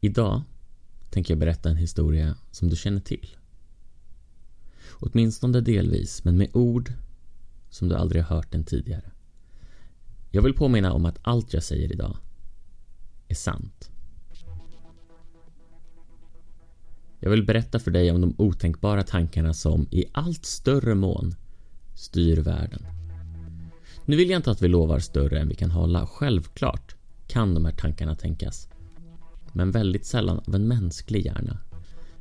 Idag tänker jag berätta en historia som du känner till. Åtminstone delvis, men med ord som du aldrig har hört den tidigare. Jag vill påminna om att allt jag säger idag är sant. Jag vill berätta för dig om de otänkbara tankarna som i allt större mån styr världen. Nu vill jag inte att vi lovar större än vi kan hålla. Självklart kan de här tankarna tänkas. Men väldigt sällan av en mänsklig hjärna.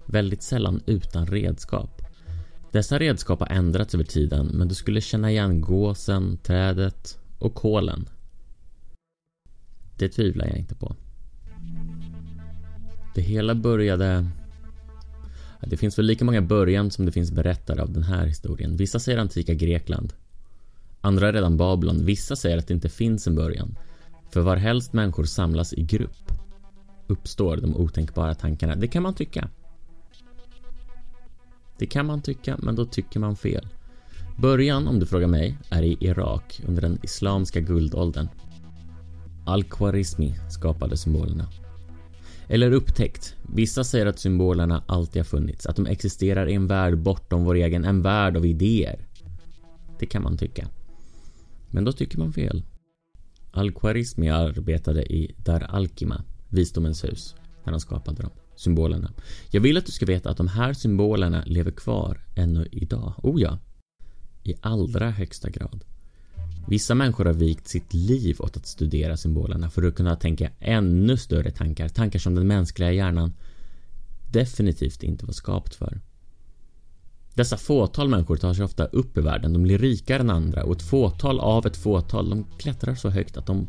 Väldigt sällan utan redskap. Dessa redskap har ändrats över tiden men du skulle känna igen gåsen, trädet och kolen. Det tvivlar jag inte på. Det hela började... Det finns väl lika många början som det finns berättare av den här historien. Vissa säger antika Grekland. Andra redan Babylon. Vissa säger att det inte finns en början. För varhelst människor samlas i grupp uppstår de otänkbara tankarna. Det kan man tycka. Det kan man tycka, men då tycker man fel. Början, om du frågar mig, är i Irak under den Islamiska guldåldern. Al-Khwarizmi skapade symbolerna. Eller upptäckt. Vissa säger att symbolerna alltid har funnits, att de existerar i en värld bortom vår egen, en värld av idéer. Det kan man tycka. Men då tycker man fel. Al-Khwarizmi arbetade i Dar Alkima visdomens hus, när han skapade dem symbolerna. Jag vill att du ska veta att de här symbolerna lever kvar ännu idag. Oh ja, i allra högsta grad. Vissa människor har vikt sitt liv åt att studera symbolerna för att kunna tänka ännu större tankar, tankar som den mänskliga hjärnan definitivt inte var skapt för. Dessa fåtal människor tar sig ofta upp i världen, de blir rikare än andra och ett fåtal av ett fåtal, de klättrar så högt att de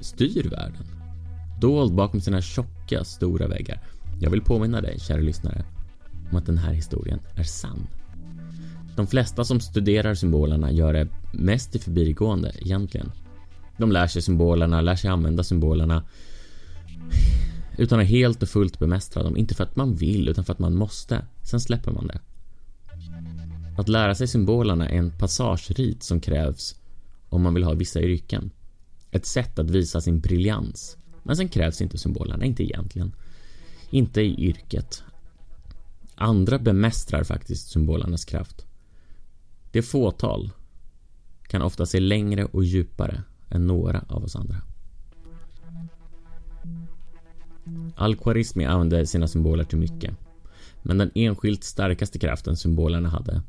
styr världen. Dold bakom sina tjocka, stora väggar. Jag vill påminna dig, kära lyssnare, om att den här historien är sann. De flesta som studerar symbolerna gör det mest i förbigående egentligen. De lär sig symbolerna, lär sig använda symbolerna utan att helt och fullt bemästra dem. Inte för att man vill, utan för att man måste. Sen släpper man det. Att lära sig symbolerna är en passagerit som krävs om man vill ha vissa yrken. Ett sätt att visa sin briljans. Men sen krävs inte symbolerna, inte egentligen. Inte i yrket. Andra bemästrar faktiskt symbolernas kraft. Det fåtal kan ofta se längre och djupare än några av oss andra. Al-Khwarizmi använde sina symboler till mycket. Men den enskilt starkaste kraften symbolerna hade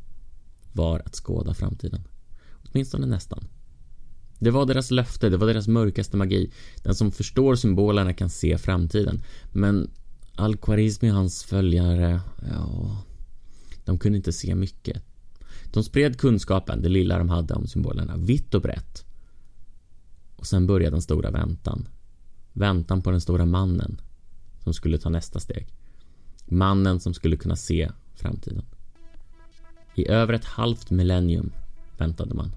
var att skåda framtiden. Åtminstone nästan. Det var deras löfte, det var deras mörkaste magi. Den som förstår symbolerna kan se framtiden. Men Al-Khwarizmi och hans följare, ja... De kunde inte se mycket. De spred kunskapen, det lilla de hade om symbolerna, vitt och brett. Och sen började den stora väntan. Väntan på den stora mannen som skulle ta nästa steg. Mannen som skulle kunna se framtiden. I över ett halvt millennium väntade man.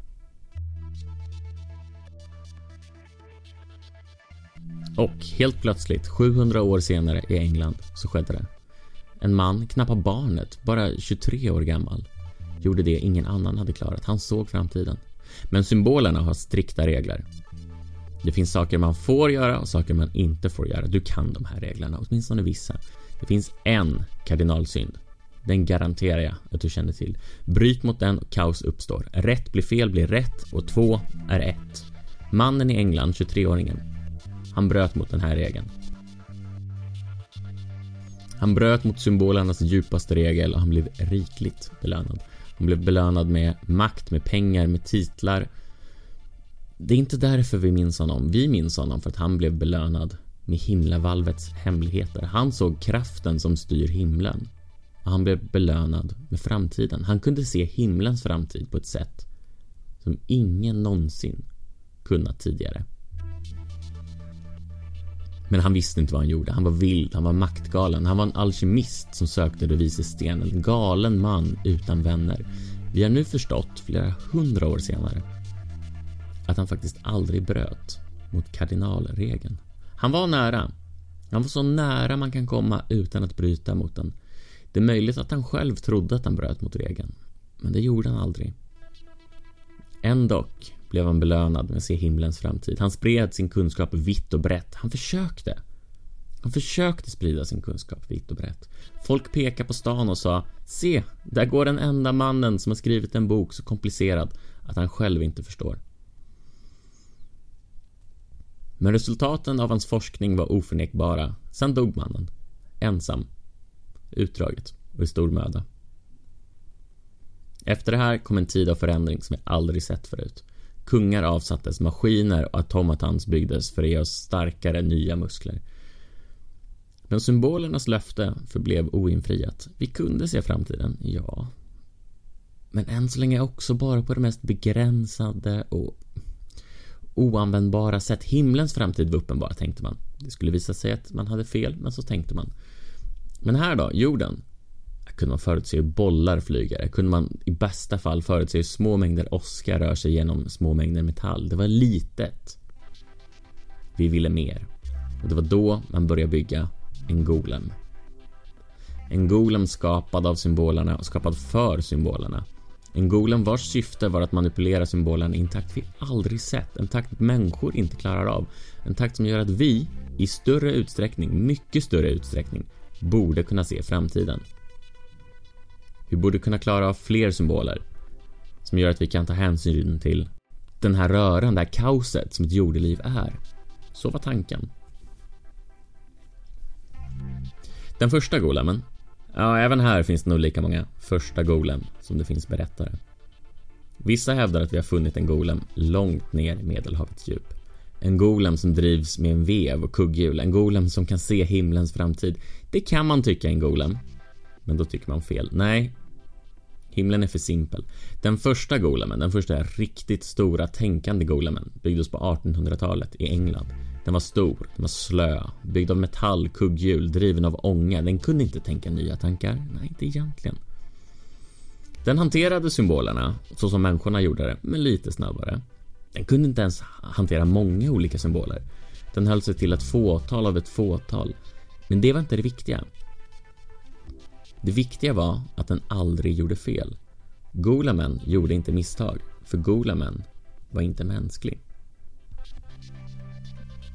Och helt plötsligt, 700 år senare i England, så skedde det. En man, knappt barnet, bara 23 år gammal, gjorde det ingen annan hade klarat. Han såg framtiden. Men symbolerna har strikta regler. Det finns saker man får göra och saker man inte får göra. Du kan de här reglerna, åtminstone vissa. Det finns en kardinalsynd. Den garanterar jag att du känner till. Bryt mot den och kaos uppstår. Rätt blir fel blir rätt och två är ett. Mannen i England, 23-åringen, han bröt mot den här regeln. Han bröt mot symbolernas djupaste regel och han blev rikligt belönad. Han blev belönad med makt, med pengar, med titlar. Det är inte därför vi minns honom. Vi minns honom för att han blev belönad med himlavalvets hemligheter. Han såg kraften som styr himlen. Och han blev belönad med framtiden. Han kunde se himlens framtid på ett sätt som ingen någonsin kunnat tidigare. Men han visste inte vad han gjorde. Han var vild, han var maktgalen. Han var en alkemist som sökte det vises sten. En galen man utan vänner. Vi har nu förstått, flera hundra år senare, att han faktiskt aldrig bröt mot kardinalregeln. Han var nära. Han var så nära man kan komma utan att bryta mot den. Det är möjligt att han själv trodde att han bröt mot regeln, men det gjorde han aldrig. Ändock blev han belönad med att se himlens framtid. Han spred sin kunskap vitt och brett. Han försökte. Han försökte sprida sin kunskap vitt och brett. Folk pekade på stan och sa Se, där går den enda mannen som har skrivit en bok så komplicerad att han själv inte förstår. Men resultaten av hans forskning var oförnekbara. Sen dog mannen. Ensam. Utdraget och i stor möda. Efter det här kom en tid av förändring som vi aldrig sett förut. Kungar avsattes, maskiner och automatans byggdes för att ge oss starkare nya muskler. Men symbolernas löfte förblev oinfriat. Vi kunde se framtiden, ja. Men än så länge också bara på det mest begränsade och oanvändbara sätt. Himlens framtid var uppenbar, tänkte man. Det skulle visa sig att man hade fel, men så tänkte man. Men här då, jorden? Kunde man förutse hur bollar flyger. Kunde man i bästa fall förutse hur små mängder åska rör sig genom små mängder metall. Det var litet. Vi ville mer. Och det var då man började bygga en golem. En golem skapad av symbolerna och skapad för symbolerna. En golem vars syfte var att manipulera symbolerna i en takt vi aldrig sett, en takt människor inte klarar av. En takt som gör att vi, i större utsträckning, mycket större utsträckning, borde kunna se framtiden. Vi borde kunna klara av fler symboler som gör att vi kan ta hänsyn till den här röran, det här kaoset som ett jordeliv är. Så var tanken. Den första golemen. Ja, även här finns det nog lika många första golem som det finns berättare. Vissa hävdar att vi har funnit en golem långt ner i medelhavets djup. En golem som drivs med en vev och kugghjul, en golem som kan se himlens framtid. Det kan man tycka är en golem. Men då tycker man fel. Nej, himlen är för simpel. Den första golemen, den första riktigt stora tänkande golemen byggdes på 1800-talet i England. Den var stor, den var slö, byggd av metall, kugghjul, driven av ånga. Den kunde inte tänka nya tankar. Nej, inte egentligen. Den hanterade symbolerna så som människorna gjorde det, men lite snabbare. Den kunde inte ens hantera många olika symboler. Den höll sig till ett fåtal av ett fåtal. Men det var inte det viktiga. Det viktiga var att den aldrig gjorde fel. Golamen gjorde inte misstag, för Golamen var inte mänsklig.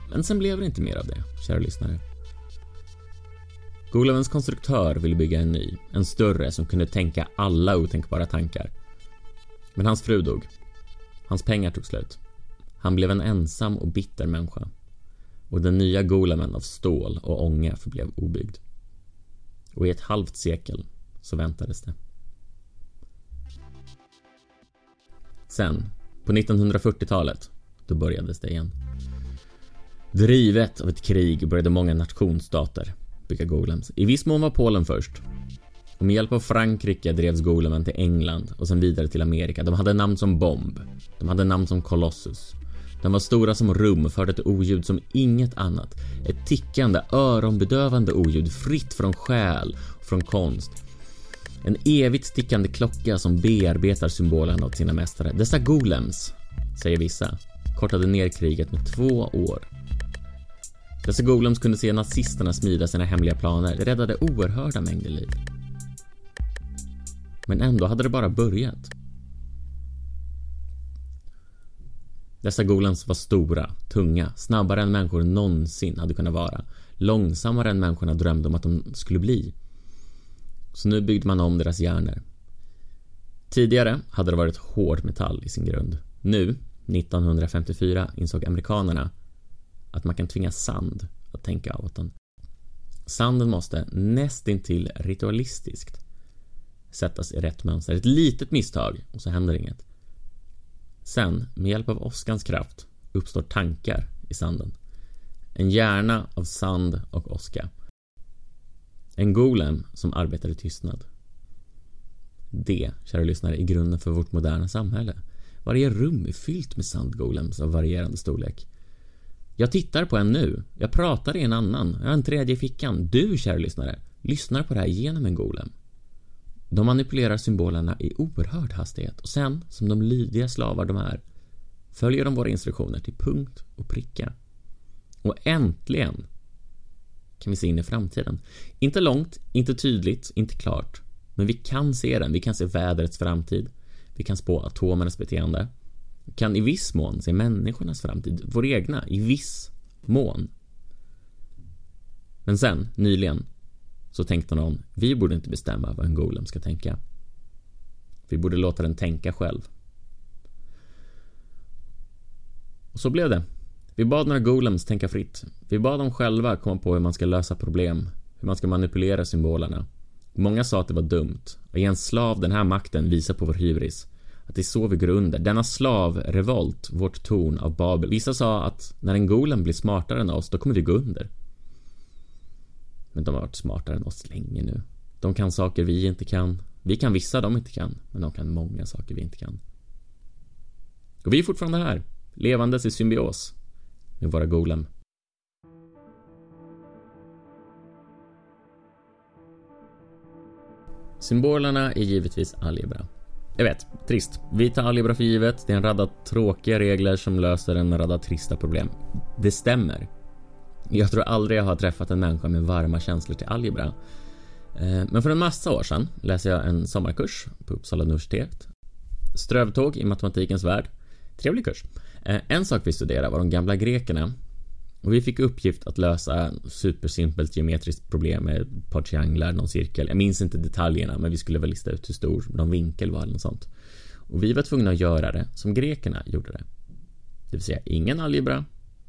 Men sen blev det inte mer av det, kära lyssnare. Golamens konstruktör ville bygga en ny, en större som kunde tänka alla otänkbara tankar. Men hans fru dog. Hans pengar tog slut. Han blev en ensam och bitter människa. Och den nya Golamen av stål och ånga förblev obyggd. Och i ett halvt sekel så väntades det. Sen, på 1940-talet, då börjades det igen. Drivet av ett krig började många nationsstater bygga golems. I viss mån var Polen först. Och med hjälp av Frankrike drevs golemen till England och sen vidare till Amerika. De hade namn som Bomb. De hade namn som Colossus. De var stora som rum, förde ett oljud som inget annat. Ett tickande, öronbedövande oljud fritt från själ och från konst. En evigt tickande klocka som bearbetar symbolerna åt sina mästare. Dessa golems, säger vissa, kortade ner kriget med två år. Dessa golems kunde se nazisterna smida sina hemliga planer. Det räddade oerhörda mängder liv. Men ändå hade det bara börjat. Dessa golems var stora, tunga, snabbare än människor någonsin hade kunnat vara. Långsammare än människorna drömde om att de skulle bli. Så nu byggde man om deras hjärnor. Tidigare hade det varit hård metall i sin grund. Nu, 1954, insåg amerikanerna att man kan tvinga sand att tänka åt den. Sanden måste nästintill ritualistiskt sättas i rätt mönster. Ett litet misstag och så händer inget. Sen, med hjälp av åskans kraft, uppstår tankar i sanden. En hjärna av sand och åska. En golem som arbetar i tystnad. Det, kära lyssnare, är grunden för vårt moderna samhälle. Varje rum är fyllt med sandgolems av varierande storlek. Jag tittar på en nu. Jag pratar i en annan. Jag har en tredje i fickan. Du, kära lyssnare, lyssnar på det här genom en golem. De manipulerar symbolerna i oerhörd hastighet och sen, som de lydiga slavar de är, följer de våra instruktioner till punkt och pricka. Och äntligen kan vi se in i framtiden. Inte långt, inte tydligt, inte klart. Men vi kan se den. Vi kan se vädrets framtid. Vi kan spå atomernas beteende. Vi kan i viss mån se människornas framtid. Vår egna, i viss mån. Men sen, nyligen, så tänkte någon, vi borde inte bestämma vad en golem ska tänka. Vi borde låta den tänka själv. Och så blev det. Vi bad några golems tänka fritt. Vi bad dem själva komma på hur man ska lösa problem, hur man ska manipulera symbolerna. Många sa att det var dumt. Att ge en slav den här makten visar på vår hybris. Att det är så vi går under. Denna slavrevolt, vårt torn av Babel. Vissa sa att när en golem blir smartare än oss, då kommer vi gå under. Men de har varit smartare än oss länge nu. De kan saker vi inte kan. Vi kan vissa de inte kan, men de kan många saker vi inte kan. Och vi är fortfarande här, levandes i symbios med våra golem. Symbolerna är givetvis algebra. Jag vet, trist. Vi tar algebra för givet. Det är en radda tråkiga regler som löser en radda trista problem. Det stämmer. Jag tror aldrig jag har träffat en människa med varma känslor till algebra. Eh, men för en massa år sedan läste jag en sommarkurs på Uppsala universitet. Strövtåg i matematikens värld. Trevlig kurs. Eh, en sak vi studerade var de gamla grekerna. Och vi fick uppgift att lösa supersimpelt geometriskt problem med ett par trianglar, någon cirkel. Jag minns inte detaljerna, men vi skulle väl lista ut hur stor någon vinkel var eller något sånt. Och vi var tvungna att göra det som grekerna gjorde det. Det vill säga ingen algebra,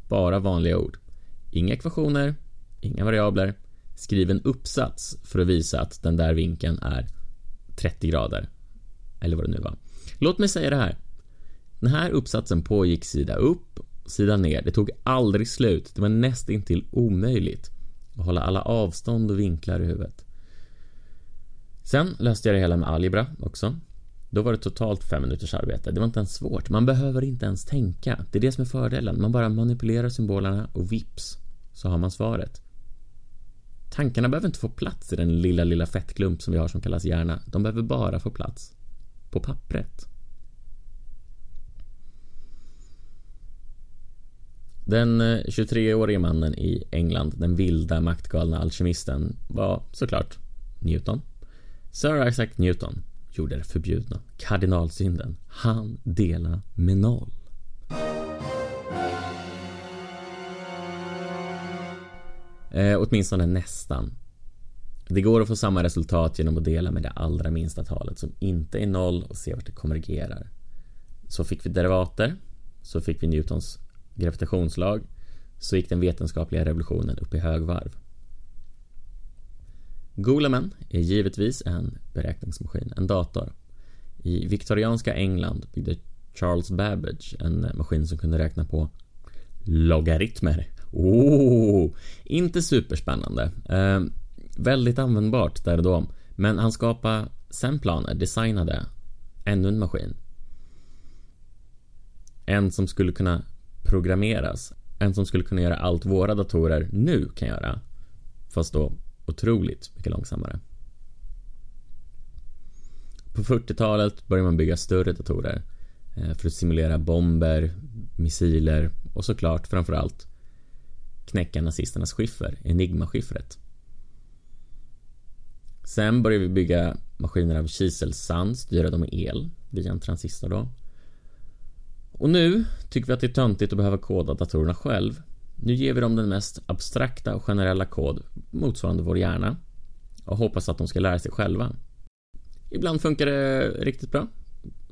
bara vanliga ord. Inga ekvationer, inga variabler. Skriv en uppsats för att visa att den där vinkeln är 30 grader. Eller vad det nu var. Låt mig säga det här. Den här uppsatsen pågick sida upp, sida ner. Det tog aldrig slut. Det var nästintill omöjligt att hålla alla avstånd och vinklar i huvudet. Sen löste jag det hela med algebra också. Då var det totalt fem minuters arbete. Det var inte ens svårt. Man behöver inte ens tänka. Det är det som är fördelen. Man bara manipulerar symbolerna och vips så har man svaret. Tankarna behöver inte få plats i den lilla, lilla fettklump som vi har som kallas hjärna. De behöver bara få plats på pappret. Den eh, 23-årige mannen i England, den vilda maktgalna alkemisten, var såklart Newton. Sir Isaac Newton gjorde det förbjudna, kardinalsynden. Han delade med noll. Eh, åtminstone nästan. Det går att få samma resultat genom att dela med det allra minsta talet som inte är noll och se vart det konvergerar. Så fick vi derivater, så fick vi Newtons gravitationslag, så gick den vetenskapliga revolutionen upp i högvarv. Goleman är givetvis en beräkningsmaskin, en dator. I viktorianska England byggde Charles Babbage en maskin som kunde räkna på logaritmer. Oh, inte superspännande. Eh, väldigt användbart där och då. Men han skapade sen planer, designade ännu en maskin. En som skulle kunna programmeras. En som skulle kunna göra allt våra datorer nu kan göra. Fast då otroligt mycket långsammare. På 40-talet började man bygga större datorer eh, för att simulera bomber, missiler och såklart framförallt knäcka nazisternas skiffer, Enigma-skiffret. Sen började vi bygga maskiner av kiselsand, styra dem med el via en transistor då. Och nu tycker vi att det är töntigt att behöva koda datorerna själv. Nu ger vi dem den mest abstrakta och generella kod motsvarande vår hjärna och hoppas att de ska lära sig själva. Ibland funkar det riktigt bra.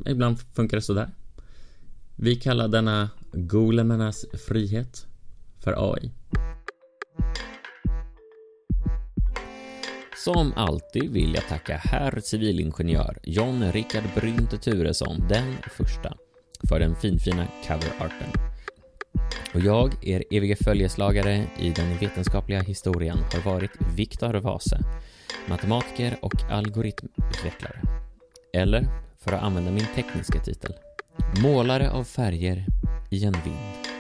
Ibland funkar det sådär. Vi kallar denna golemernas frihet för AI. Som alltid vill jag tacka herr civilingenjör John Rickard Brynte Turesson, den första, för den finfina coverarten. Och jag, er evige följeslagare i den vetenskapliga historien, har varit Viktor Vase, matematiker och algoritmutvecklare. Eller, för att använda min tekniska titel, målare av färger i en vind.